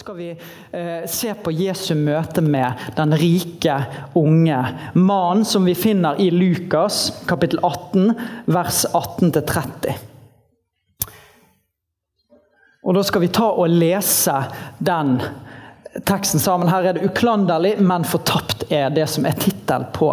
Skal vi eh, se på Jesu møte med den rike, unge mannen som vi finner i Lukas kapittel 18, vers 18-30. Og Da skal vi ta og lese den teksten sammen. Her er det 'uklanderlig, men fortapt' er det som er tittel på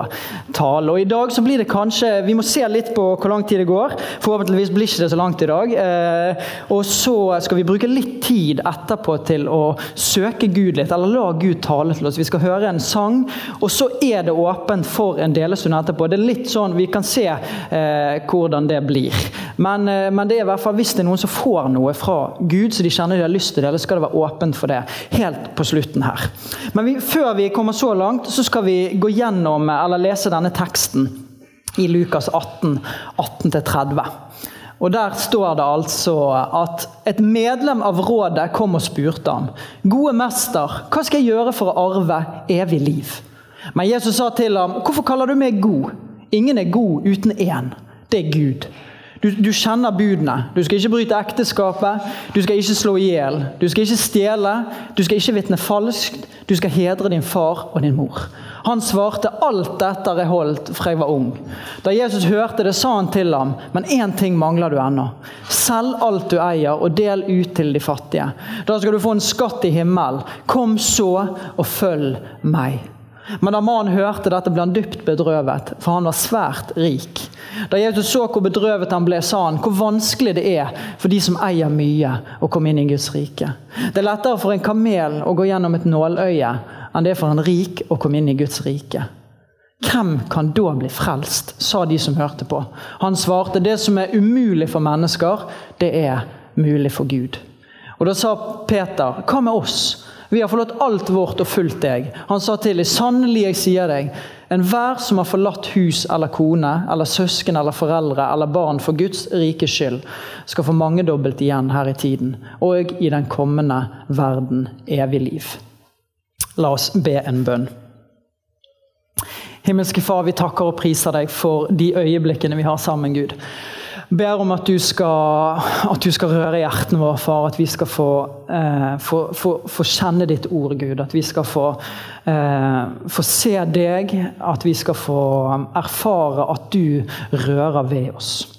tale. Og I dag så blir det kanskje Vi må se litt på hvor lang tid det går. Forhåpentligvis blir ikke det så langt i dag. Eh, og så skal vi bruke litt tid etterpå til å søke Gud litt, eller la Gud tale til oss. Vi skal høre en sang, og så er det åpent for en delestund etterpå. Det er litt sånn, Vi kan se eh, hvordan det blir. Men, eh, men, det er i hvert fall hvis det er noen som får noe fra Gud, så de kjenner de har lyst til det, eller skal det være åpent for det. Helt på slutten her. Men vi, før vi kommer så langt, så skal vi gå gjennom, eller lese denne teksten i Lukas 18, 18-30. Og Der står det altså at et medlem av rådet kom og spurte ham. Gode mester, hva skal jeg gjøre for å arve evig liv? Men Jesus sa til ham, hvorfor kaller du meg god? Ingen er god uten én. Det er Gud. Du, du, kjenner budene. Du skal ikke bryte ekteskapet, du skal ikke slå i hjel, du skal ikke stjele, du skal ikke vitne falskt, du skal hedre din far og din mor. Han svarte alt dette er holdt fra jeg var ung. Da Jesus hørte det, sa han til ham, men én ting mangler du ennå. Selg alt du eier og del ut til de fattige. Da skal du få en skatt i himmelen. Kom så og følg meg. Men da mannen hørte dette, ble han dypt bedrøvet, for han var svært rik. Da Jesus så hvor bedrøvet han ble, sa han hvor vanskelig det er for de som eier mye, å komme inn i Guds rike. Det er lettere for en kamel å gå gjennom et nåløye enn det er for en rik å komme inn i Guds rike. Hvem kan da bli frelst, sa de som hørte på. Han svarte det som er umulig for mennesker, det er mulig for Gud. Og Da sa Peter, hva med oss? Vi har forlatt alt vårt og fulgt deg. Han sa til deg, sannelig jeg sier deg, enhver som har forlatt hus eller kone eller søsken eller foreldre eller barn for Guds rike skyld, skal få mangedobbelt igjen her i tiden, og i den kommende verden evig liv. La oss be en bønn. Himmelske Far, vi takker og priser deg for de øyeblikkene vi har sammen, Gud ber om at du skal, at du skal røre hjertene våre, far. At vi skal få, eh, få, få, få, kjenne ditt ord, Gud. At vi skal få, eh, få se deg. At vi skal få erfare at du rører ved oss.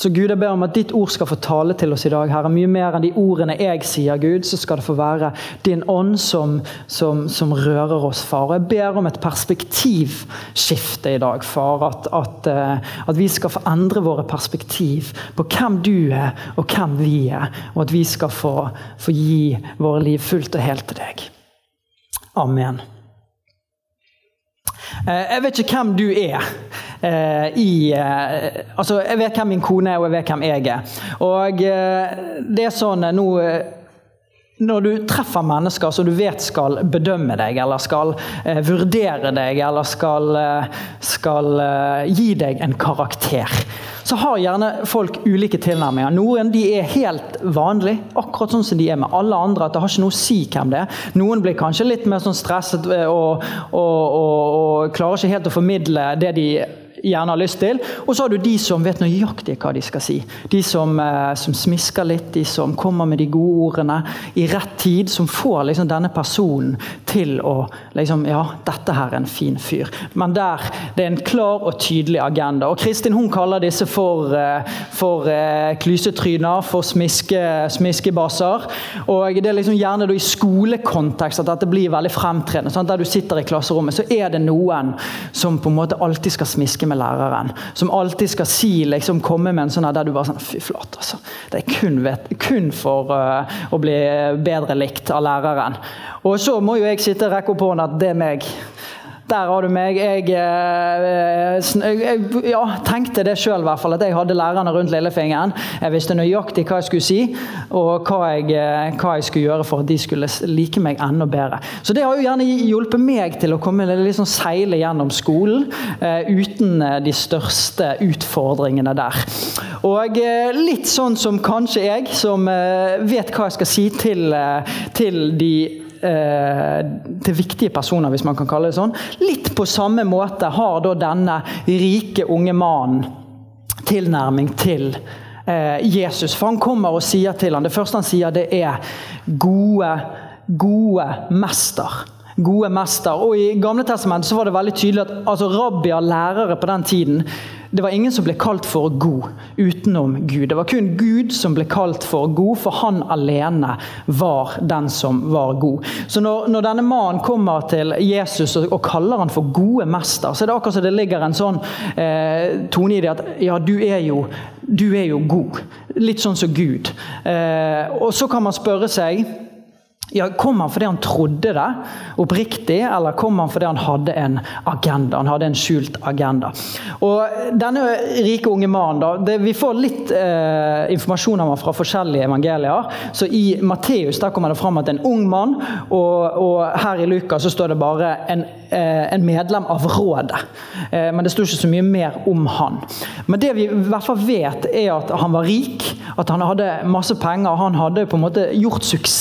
Så Gud, jeg ber om at ditt ord skal få tale til oss i dag. Herre, mye mer enn de ordene jeg sier, Gud, så skal det få være din ånd som, som, som rører oss, far. Og jeg ber om et perspektivskifte i dag, far. At, at, eh, at, vi skal få endre våre perspektiv på hvem du er, og hvem vi er. Og at vi skal få, få gi våre liv fullt og helt til deg. Amen. Eh, jeg vet ikke hvem du er. Eh, I, eh, altså, jeg vet hvem min kone er, og jeg vet hvem jeg er. Og det er sånn nå når du treffer mennesker som du vet skal bedømme deg, eller skal eh, vurdere deg, eller skal, skal eh, gi deg en karakter, så har gjerne folk ulike tilnærminger. Noen de er helt vanlige, akkurat sånn som de er med alle andre. at Det har ikke noe å si hvem det er. Noen blir kanskje litt mer sånn stresset og, og, og, og klarer ikke helt å formidle det de gjerne har lyst til. Og så har du de som vet nøyaktig hva de skal si. De som, eh, som smisker litt, de som kommer med de gode ordene i rett tid. Som får liksom denne personen til å liksom, Ja, dette her er en fin fyr. Men der det er en klar og tydelig agenda. Og Kristin hun kaller disse for, eh, for eh, klysetryner, for smiske, smiskebaser. Og det er liksom gjerne i skolekontekst at dette blir veldig fremtredende. Sant? der du sitter i klasserommet, så er det noen som på en måte alltid skal smiske med læreren. Som alltid skal si, liksom komme med en sånn der du bare sånn Fy flate, altså. Det er kun, vet, kun for uh, å bli bedre likt av læreren. Og så må jo jeg sitte og rekke opp hånden at det er meg. Der har du meg. Jeg, jeg ja, tenkte det sjøl, at jeg hadde lærerne rundt lillefingeren. Jeg visste nøyaktig hva jeg skulle si, og hva jeg, hva jeg, skulle gjøre for at de skulle like meg enda bedre. Så det har jo gjerne hjulpet meg til å komme liksom seile gjennom skolen uh, uten de største utfordringene der. Og uh, litt sånn som kanskje jeg, som uh, vet hva jeg skal si til, til de Eh, til viktige personer, hvis man kan kalle det sånn. Litt på samme måte har da denne rike unge mannen tilnærming til eh, Jesus. For han kommer og sier til ham, Det første han sier, det er 'gode, gode mester' gode mester. Og I Gamle testament så var det veldig tydelig at altså, rabbier, lærere på den tiden, det var ingen som ble kalt for god utenom Gud. Det var kun Gud som ble kalt for god, for han alene var den som var god. Så når, når denne mannen kommer til Jesus og, og, kaller han for gode mester, så er det akkurat som det ligger en sånn eh, tone i det at ja, du er jo, du er jo god. Litt sånn som Gud. Eh, og så kan man spørre seg ja, Kom han fordi han trodde det oppriktig, eller kom han fordi han hadde en agenda? Han hadde en skjult agenda. Og Denne rike unge mannen, da, vi får litt eh, informasjon om ham fra forskjellige evangelier. Så I Matteus der kommer det fram at det en ung mann, og, og her i Lukas så står det bare en, eh, en medlem av rådet. Eh, men det står ikke så mye mer om han. Men det vi i hvert fall vet, er at han var rik, at han hadde masse penger. Han hadde på en måte gjort suksess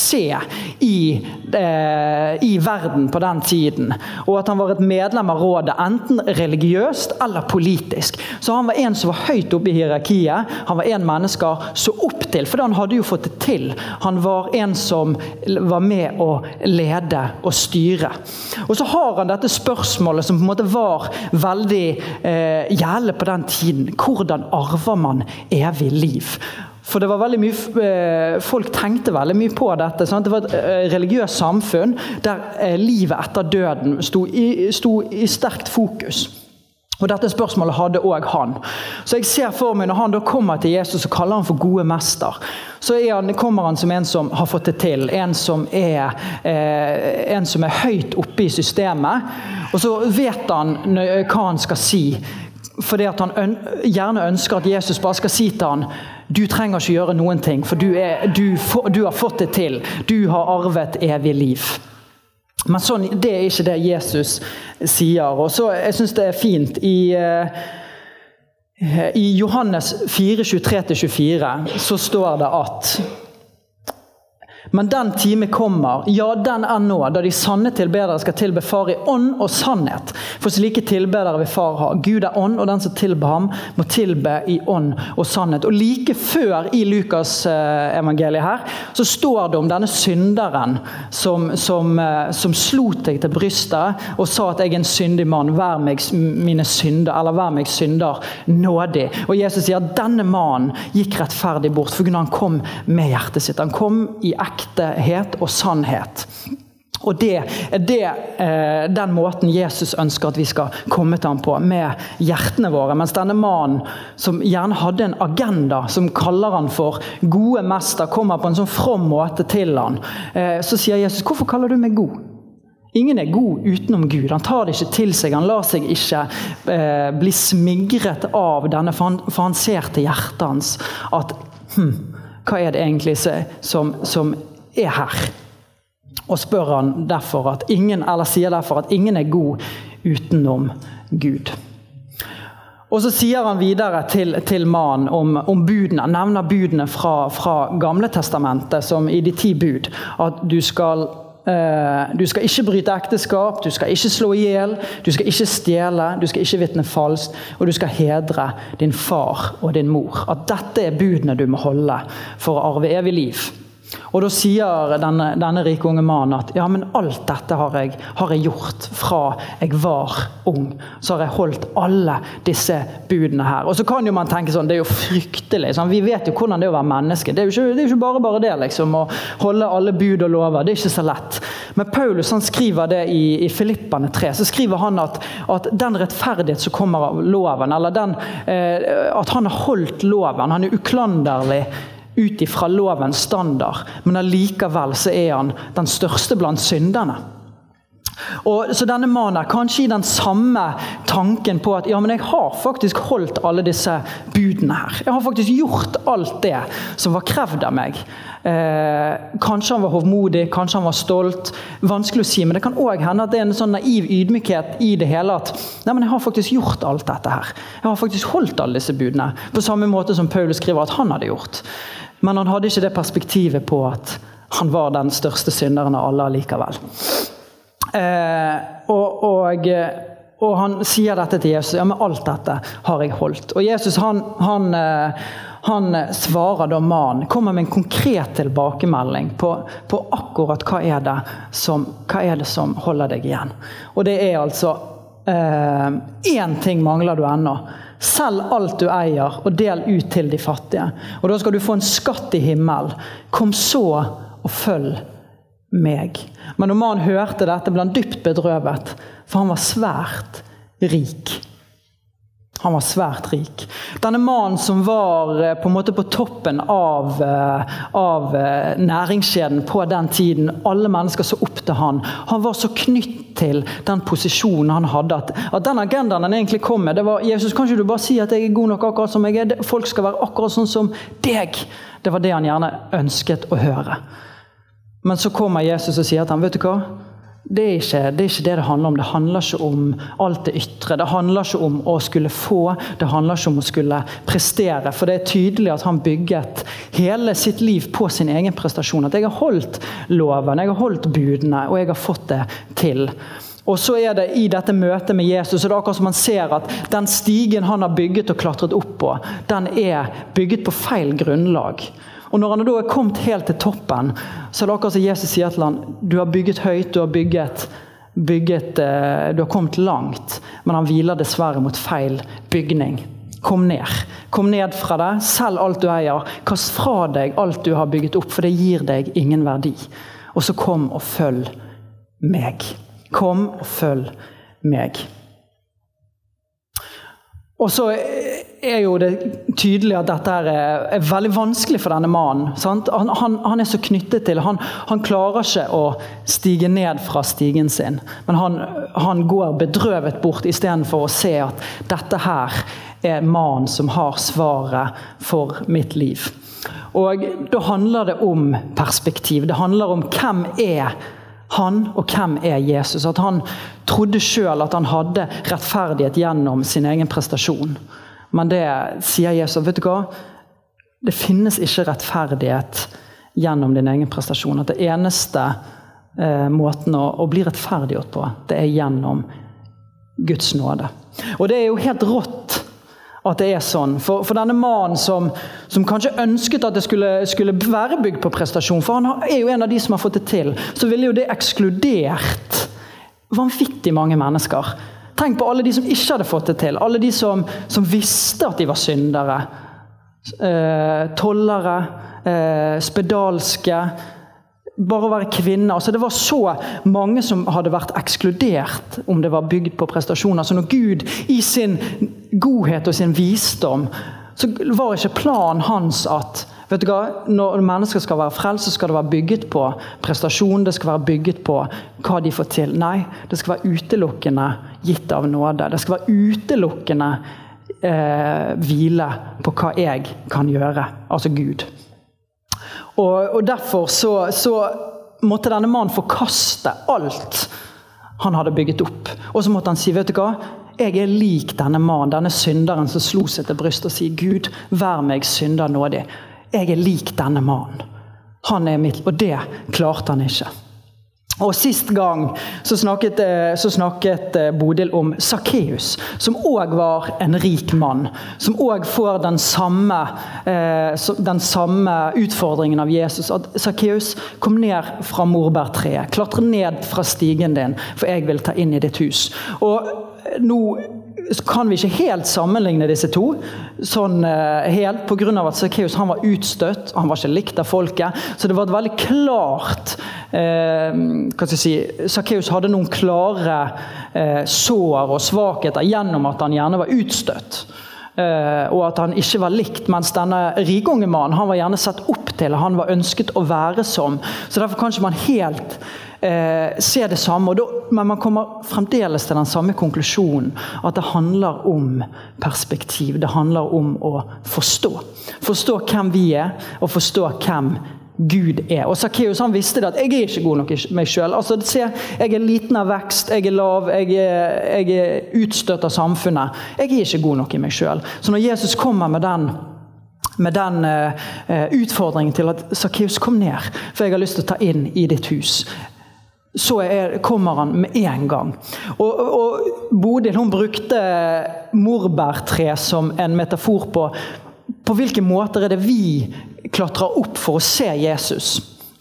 i, eh, i, verden på den tiden. Og at han var et medlem av rådet, enten religiøst eller politisk. Så han var en som var høyt oppe i hierarkiet. Han var en mennesker så opp til, for han hadde jo fått det til. Han var en som var med å lede og styre. Og så har han dette spørsmålet som på en måte var veldig eh, gjeldende på den tiden. Hvordan arver man evig liv? For det var veldig mye, eh, Folk tenkte veldig mye på dette. Sant? Det var et eh, religiøst samfunn der eh, livet etter døden sto i, sto i sterkt fokus. Og Dette spørsmålet hadde òg han. Så jeg ser for meg Når han da kommer til Jesus og kaller han for gode mester, så han, kommer han som en som har fått det til. En som er, eh, en som er høyt oppe i systemet. Og så vet han hva han skal si. Fordi han gjerne ønsker at Jesus bare skal si til han du trenger ikke gjøre noen ting, for du, er, du, du har fått det til. Du har arvet evig liv. Men sånn, det er ikke det Jesus sier. Og så, Jeg syns det er fint i, uh, i Johannes 4, 23-24 så står det at men den time kommer, ja, den er nå, da de sanne tilbedere skal tilbe Far i ånd og sannhet. For slike tilbedere vil Far ha. Gud er ånd, og den som tilber ham, må tilbe i ånd og sannhet. Og Like før i Lukas-evangeliet her, så står det om denne synderen som, som, eh, som slo deg til brystet og sa at jeg er en syndig mann, vær meg mine synder, eller vær meg synder nådig. Og Jesus sier at denne mannen gikk rettferdig bort, for han kom med hjertet sitt. Han kom i ekte ektehet og sannhet. Og Det er eh, den måten Jesus ønsker at vi skal komme til ham på, med hjertene våre. Mens denne mannen, som gjerne hadde en agenda, som kaller han for gode mester, kommer på en sånn from måte til han, eh, så sier Jesus, 'Hvorfor kaller du meg god?' Ingen er god utenom Gud. Han tar det ikke til seg. Han lar seg ikke eh, bli smigret av denne, for han, for han ser til hjertet hans at hm, hva er det egentlig som, som er her. Og spør han derfor at ingen, eller sier derfor at ingen er god utenom Gud. Og Så sier han videre til, til mannen om, om, budene. Nevner budene fra, fra Gamle testamentet, som i de ti bud. At du skal, du skal ikke bryte ekteskap, du skal ikke slå i hjel, du skal ikke stjele, du skal ikke vitne falskt, og du skal hedre din far og din mor. At dette er budene du må holde for å arve evig liv. Og Da sier denne, denne rike unge mannen at ja, men alt dette har jeg, har jeg, gjort fra jeg var ung. Så har jeg holdt alle disse budene her. Og så kan jo man tenke sånn, Det er jo fryktelig. Sånn, vi vet jo hvordan det er å være menneske. Det er jo ikke, det er ikke bare bare det liksom, å holde alle bud og lover. Det er ikke så lett. Men Paulus han skriver det i, i Filippane 3. Så skriver han at, at den rettferdighet som kommer av loven, eller den, eh, at han har holdt loven, han er uklanderlig ut ifra lovens standard, men allikevel så er han den største blant synderne. Og, så denne mannen kanskje i den samme tanken på at ja, men jeg har faktisk holdt alle disse budene her. Jeg har faktisk gjort alt det som var krevd av meg. Eh, kanskje han var hovmodig, kanskje han var stolt. Vanskelig å si, men det kan òg hende at det er en sånn naiv ydmykhet i det hele. At nei, men jeg har faktisk gjort alt dette her. Jeg har faktisk holdt alle disse budene. På samme måte som Paulus skriver at han hadde gjort. Men han hadde ikke det perspektivet på at han var den største synderen av alle allikevel. Eh, og, og, og, han sier dette til Jesus. Ja, men alt dette har jeg holdt. Og Jesus han, han, eh, han svarer da mannen, kommer med en konkret tilbakemelding på, på, akkurat hva er, som, hva er det som holder deg igjen. Og det er altså Én eh, ting mangler du ennå. Selg alt du eier, og del ut til de fattige. Og da skal du få en skatt i himmelen. Kom så og følg meg. Men mannen hørte dette, ble han dypt bedrøvet, for han var svært rik. Han var svært rik. Denne mannen som var eh, på en måte på toppen av, eh, av eh, næringskjeden på den tiden. Alle mennesker så opp til han. Han var så knytt til den posisjonen han hadde. At, at den agendaen han egentlig kom med, det var Jesus, kan ikke du bare si at jeg er god nok akkurat som jeg er? Folk skal være akkurat sånn som deg. Det var det han gjerne ønsket å høre. Men så kommer Jesus og sier til ham, vet du hva? Det er, ikke, det er, ikke, det det handler om. Det handler ikke om alt det ytre. Det handler ikke om å skulle få, det handler ikke om å skulle prestere. For det er tydelig at han bygget hele sitt liv på sin egen prestasjon. At jeg har holdt loven, jeg har holdt budene, og jeg har fått det til. Og så er det I dette møtet med Jesus så det er akkurat som man ser at den stigen han har bygget og klatret opp på, den er bygget på feil grunnlag. Og Når han da er kommet helt til toppen, så er det akkurat som Jesus sier til ham du har bygget høyt, du har bygget, bygget eh, Du har kommet langt, men han hviler dessverre mot feil bygning. Kom ned. Kom ned fra det. Selg alt du eier. Kast fra deg alt du har bygget opp, for det gir deg ingen verdi. Og så kom og følg meg. Kom og følg meg. Og så er jo det tydelig at dette er, veldig vanskelig for denne mannen. Han, han, han, er så knyttet til han, han, klarer ikke å stige ned fra stigen sin. Men han går bedrøvet bort istedenfor å se at dette her er mannen som har svaret for mitt liv. Og Da handler det om perspektiv. Det handler om hvem er han, og hvem er Jesus? At han trodde sjøl at han hadde rettferdighet gjennom sin egen prestasjon. Men det sier Jesus. vet du hva? Det finnes ikke rettferdighet gjennom din egen prestasjon. At det eneste eh, måten å, å, bli rettferdiggjort på, det er gjennom Guds nåde. Og det er jo helt rått at det er sånn. For, for denne mannen som, som, kanskje ønsket at det skulle, skulle, være bygd på prestasjon, for han er jo en av de som har fått det til, så ville jo det ekskludert vanvittig mange mennesker. Tenk på alle de som ikke hadde fått det til. Alle de som, som visste at de var syndere. Eh, tollere, eh, spedalske bare å være kvinne. Altså, det var så mange som hadde vært ekskludert om det var bygd på prestasjoner. Så når Gud i sin godhet og sin visdom så var ikke planen hans at vet du hva, Når mennesker skal være frelst, så skal det være bygget på prestasjon. Det skal være bygget på hva de får til. Nei, det skal være utelukkende gitt av nåde. Det skal være utelukkende eh, hvile på hva jeg kan gjøre. Altså Gud. Og, og Derfor så, så, måtte denne mannen forkaste alt han hadde bygget opp. Og så måtte han si vet du hva, jeg er lik denne mannen, denne synderen som slo seg til brystet og sier Gud, vær meg synder nådig. Jeg er lik denne mannen. Han er mitt, Og det klarte han ikke. Og Sist gang så snakket, eh, så snakket eh, Bodil om Sakkeus, som òg var en rik mann. Som òg får den samme, eh, den samme, utfordringen av Jesus. At Sakkeus, kom ned fra morbærtreet. Klatre ned fra stigen din, for jeg vil ta inn i ditt hus. Og nå kan vi ikke helt sammenligne disse to. sånn eh, helt, Pga. at Sakkeus var utstøtt, han var ikke likt av folket. Så det var et veldig klart eh, si, Sakkeus hadde noen klare eh, sår og svakheter gjennom at han gjerne var utstøtt. Eh, og at han ikke var likt, mens denne rike mannen han var gjerne sett opp til han var ønsket å være som. Så Derfor kan man helt eh, se det samme. Da, men man kommer fremdeles til den samme konklusjonen. At det handler om perspektiv. Det handler om å forstå. Forstå hvem vi er, og forstå hvem Gud er. Og Sakkeus visste det at 'jeg er ikke god nok i meg sjøl'. Altså, jeg er liten av vekst, jeg er lav, jeg er, jeg er utstøtt av samfunnet. Jeg er ikke god nok i meg sjøl. Så når Jesus kommer med den med den uh, utfordringen til at Sakkeus kom ned, for jeg har lyst til å ta inn i ditt hus. Så er, kommer han med en gang. Og, og Bodil hun brukte morbærtre som en metafor på på hvilke måter er det vi klatrer opp for å se Jesus.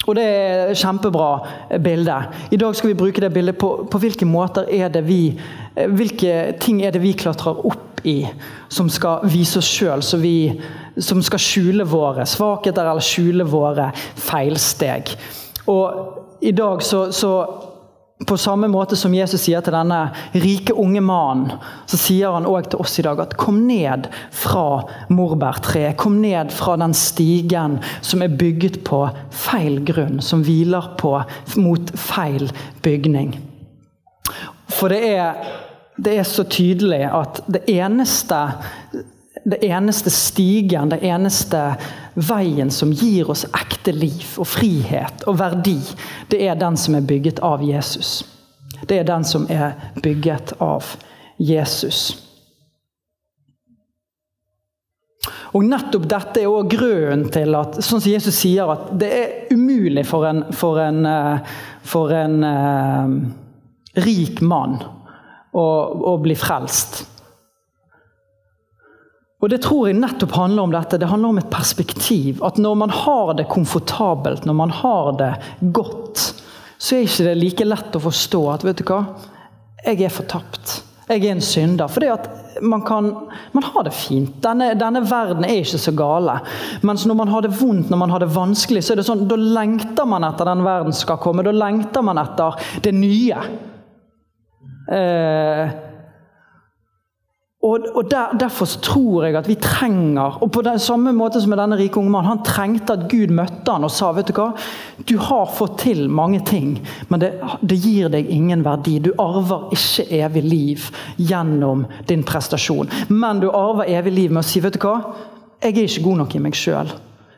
Og Det er et kjempebra bilde. I dag skal vi bruke det bildet på, på hvilke måter er det vi Hvilke ting er det vi klatrer opp i som skal vise oss sjøl, som skal skjule våre svakheter eller skjule våre feilsteg. Og I dag så, så på samme måte som Jesus sier til denne rike, unge mannen, så sier han òg til oss i dag at kom ned fra morbærtreet. Kom ned fra den stigen som er bygget på feil grunn, som hviler på mot feil bygning. For det er, det er så tydelig at det eneste det eneste stigen, det eneste veien som gir oss ekte liv og frihet og verdi, det er den som er bygget av Jesus. Det er den som er bygget av Jesus. Og Nettopp dette er også grunnen til at sånn som Jesus sier at det er umulig for en, for en, eh, for en uh, rik mann å, å bli frelst. Og Det tror jeg nettopp handler om dette. Det handler om et perspektiv. At når man har det komfortabelt, når man har det godt, så er ikke det like lett å forstå at vet du hva, jeg er fortapt. Jeg er en synder. For at man kan man har det fint. Denne, denne, verden er ikke så gale. Mens når man har det vondt, når man har det vanskelig, så er det sånn, da lengter man etter den verden skal komme. Da lengter man etter det nye. Eh, og, og der, Derfor tror jeg at vi trenger og På den samme måte som med denne rike unge mannen, Han trengte at Gud møtte han og sa vet du hva, du har fått til mange ting, men det, det gir deg ingen verdi. Du arver ikke evig liv gjennom din prestasjon. Men du arver evig liv med å si vet du hva, jeg er ikke god nok i meg sjøl.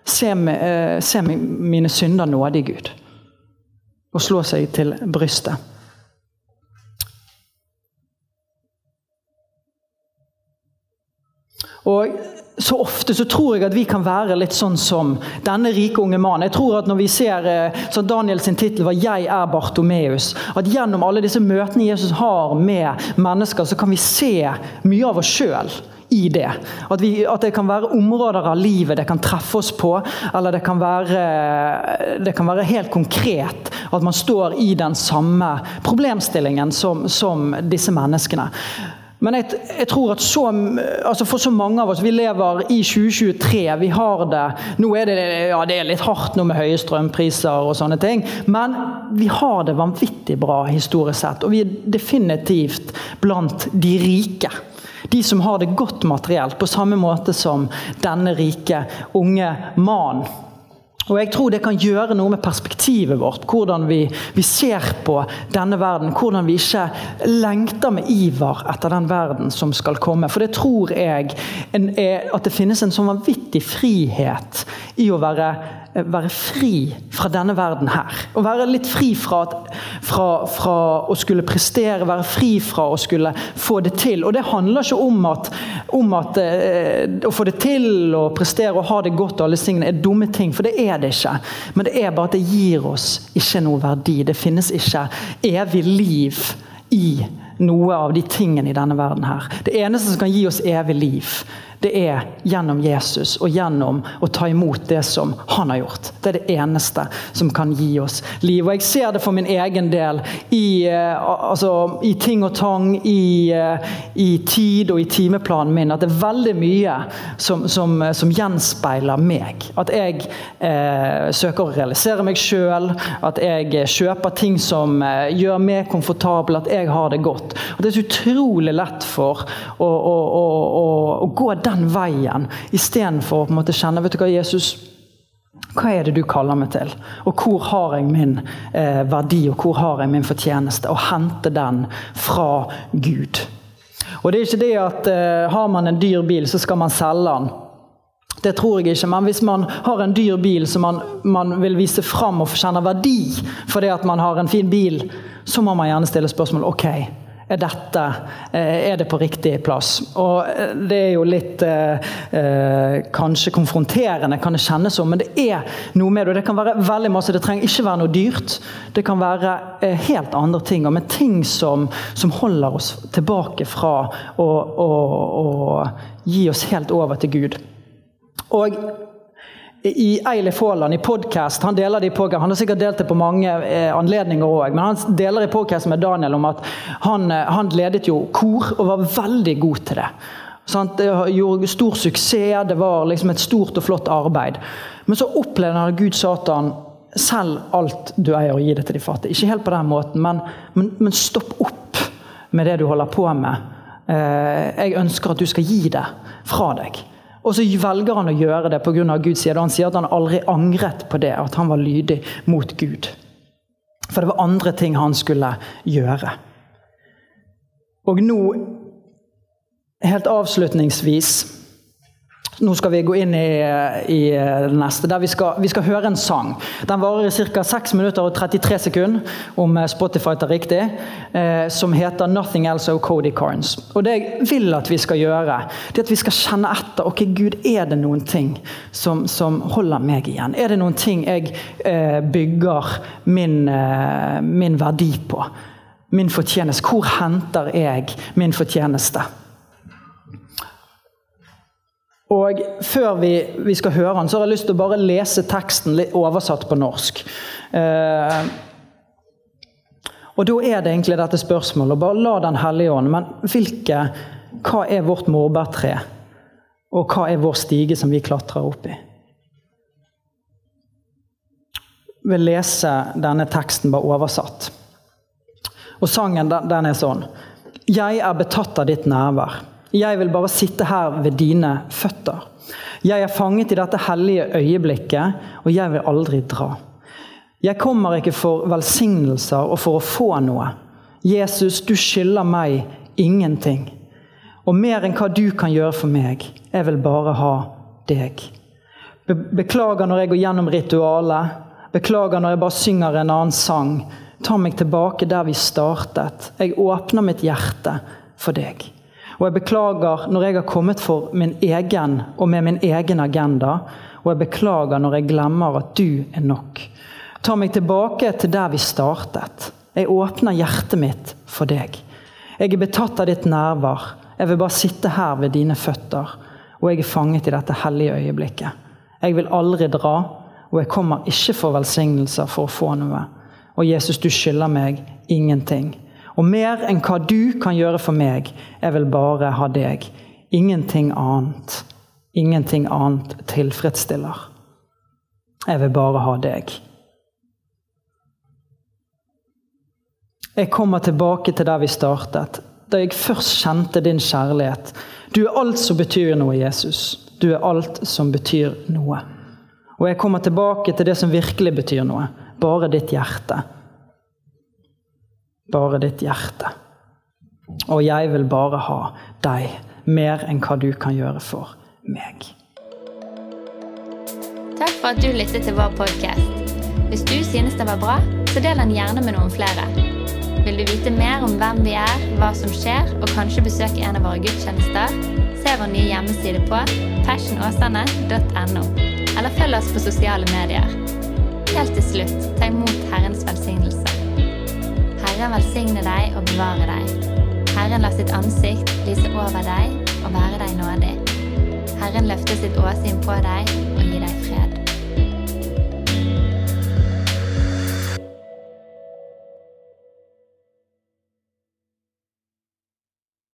Se, eh, se mine synder nådig, Gud. Og slå seg til brystet. Og så ofte så tror jeg at vi kan være litt sånn som denne rike unge mannen. Jeg tror at når vi ser eh, så Daniel sin tittel var 'Jeg er Bartomeus', at gjennom alle disse møtene Jesus har med mennesker, så kan vi se mye av oss sjøl i det. At, vi, at, det kan være områder av livet det kan treffe oss på, eller det kan, være, det kan være helt konkret at man står i den samme problemstillingen som, som disse menneskene. Men jeg, jeg, tror at så, altså for så mange av oss Vi lever i 2023. Vi har det Nå er det, ja, det er litt hardt nå med høye strømpriser og sånne ting. Men vi har det vanvittig bra historisk sett. Og vi er definitivt blant de rike. De som har det godt materielt, på samme måte som denne rike unge mannen. Og jeg tror det kan gjøre noe med perspektivet vårt, hvordan vi, vi, ser på denne verden. Hvordan vi ikke lengter med iver etter den verden som skal komme. For det tror jeg en, at det finnes en sånn vanvittig frihet i å være være fri fra denne verden her. Å være litt fri fra, fra, fra, å skulle prestere, være fri fra å skulle få det til. Og det handler ikke om at, om at eh, å få det til og prestere og ha det godt og alle tingene er dumme ting, for det er det ikke. Men det er bare at det gir oss ikke noe verdi. Det finnes ikke evig liv i noe av de tingene i denne verden her. Det eneste som kan gi oss evig liv, det er gjennom Jesus og gjennom å ta imot det som han har gjort. Det er det eneste som kan gi oss liv. Og Jeg ser det for min egen del i, eh, altså, i ting og tang, i, eh, i, tid og i timeplanen min, at det er veldig mye som, som, som gjenspeiler meg. At jeg eh, søker å realisere meg sjøl, at jeg kjøper ting som eh, gjør meg komfortabel, at jeg har det godt. Og Det er så utrolig lett for å, å, å, å gå der den veien, istedenfor å på en måte kjenne vet du hva, Jesus, hva er det du kaller meg til? Og hvor har jeg min eh, verdi, og hvor har jeg min fortjeneste? Og hente den fra Gud. Og det er ikke det at eh, har man en dyr bil, så skal man selge den. Det tror jeg ikke, men hvis man har en dyr bil som man, man vil vise fram og kjenner verdi fordi at man har en fin bil, så må man gjerne stille spørsmål ok, er dette eh, er det på riktig plass. Og eh, Det er jo litt eh, eh, kanskje konfronterende, kan det kjennes som, men det er noe med det. Det kan være veldig masse, det trenger ikke være noe dyrt. Det kan være helt andre ting, og med ting som, som holder oss tilbake fra å, å, å gi oss helt over til Gud. Og i Eilif Haaland i podkast Han deler det i podcast, han har sikkert delt det på mange eh, anledninger òg, men han deler i podkast med Daniel om at han, eh, han, ledet jo kor og var veldig god til det. Sant? Det gjorde stor suksess, det var liksom et stort og flott arbeid. Men så opplevde han Gud Satan selv alt du eier og gi det til de fattige. Ikke helt på den måten, men, men, men stopp opp med det du holder på med. Eh, jeg ønsker at du skal gi det fra deg. Og så velger han å gjøre det pga. Guds side. Han sier at han aldri angret på det, at han var lydig mot Gud. For det var andre ting han skulle gjøre. Og nå, helt avslutningsvis nå skal vi gå inn i, i det neste, der vi skal, vi skal, høre en sang. Den varer i ca. 6 minutter og 33 sekunder, om eh, Spotify tar riktig, eh, som heter 'Nothing Else of Cody Carnes'. Og Det jeg vil at vi skal gjøre, det er at vi skal kjenne etter. ok, Gud, Er det noen ting som, som holder meg igjen? Er det noen ting jeg eh, bygger min, eh, min verdi på? Min fortjeneste. Hvor henter jeg min fortjeneste? Og Før vi, vi, skal høre den, så har jeg lyst til å bare lese teksten litt oversatt på norsk. Eh, og Da er det egentlig dette spørsmålet. Bare la Den hellige ånd Men hvilke, hva er vårt morbærtre? Og hva er vår stige som vi klatrer opp i? Jeg vil lese denne teksten bare oversatt. Og sangen den er sånn. Jeg er betatt av ditt nærvær. Jeg vil bare sitte her ved dine føtter. Jeg er fanget i dette hellige øyeblikket, og jeg vil aldri dra. Jeg kommer ikke for velsignelser og for å få noe. Jesus, du skylder meg ingenting. Og mer enn hva du kan gjøre for meg. Jeg vil bare ha deg. Beklager når jeg går gjennom ritualet. Beklager når jeg bare synger en annen sang. Ta meg tilbake der vi startet. Jeg åpner mitt hjerte for deg. Og jeg beklager når jeg har kommet for min egen og med min egen agenda. Og jeg beklager når jeg glemmer at du er nok. Ta meg tilbake til der vi startet. Jeg åpner hjertet mitt for deg. Jeg er betatt av ditt nærvær. Jeg vil bare sitte her ved dine føtter. Og jeg er fanget i dette hellige øyeblikket. Jeg vil aldri dra, og jeg kommer ikke for velsignelser for å få noe. Og Jesus, du skylder meg ingenting. Og mer enn hva du kan gjøre for meg, jeg vil bare ha deg. Ingenting annet. Ingenting annet tilfredsstiller. Jeg vil bare ha deg. Jeg kommer tilbake til der vi startet, da jeg først kjente din kjærlighet. Du er alt som betyr noe, Jesus. Du er alt som betyr noe. Og jeg kommer tilbake til det som virkelig betyr noe. Bare ditt hjerte bare ditt hjerte. Og jeg vil bare ha deg mer enn hva du kan gjøre for meg. Takk for at du lyttet til vår podkast. Hvis du synes den var bra, så del den gjerne med noen flere. Vil du vite mer om hvem vi er, hva som skjer, og kanskje besøke en av våre gudstjenester, se vår nye hjemmeside på fashionåsane.no, eller følg oss på sosiale medier. Helt til slutt, ta imot Herrens velsignelse. Herren velsigne deg og bevare deg. Herren la sitt ansikt lyse over deg og være deg nådig. Herren løfte sitt åsyn på deg og gi deg fred.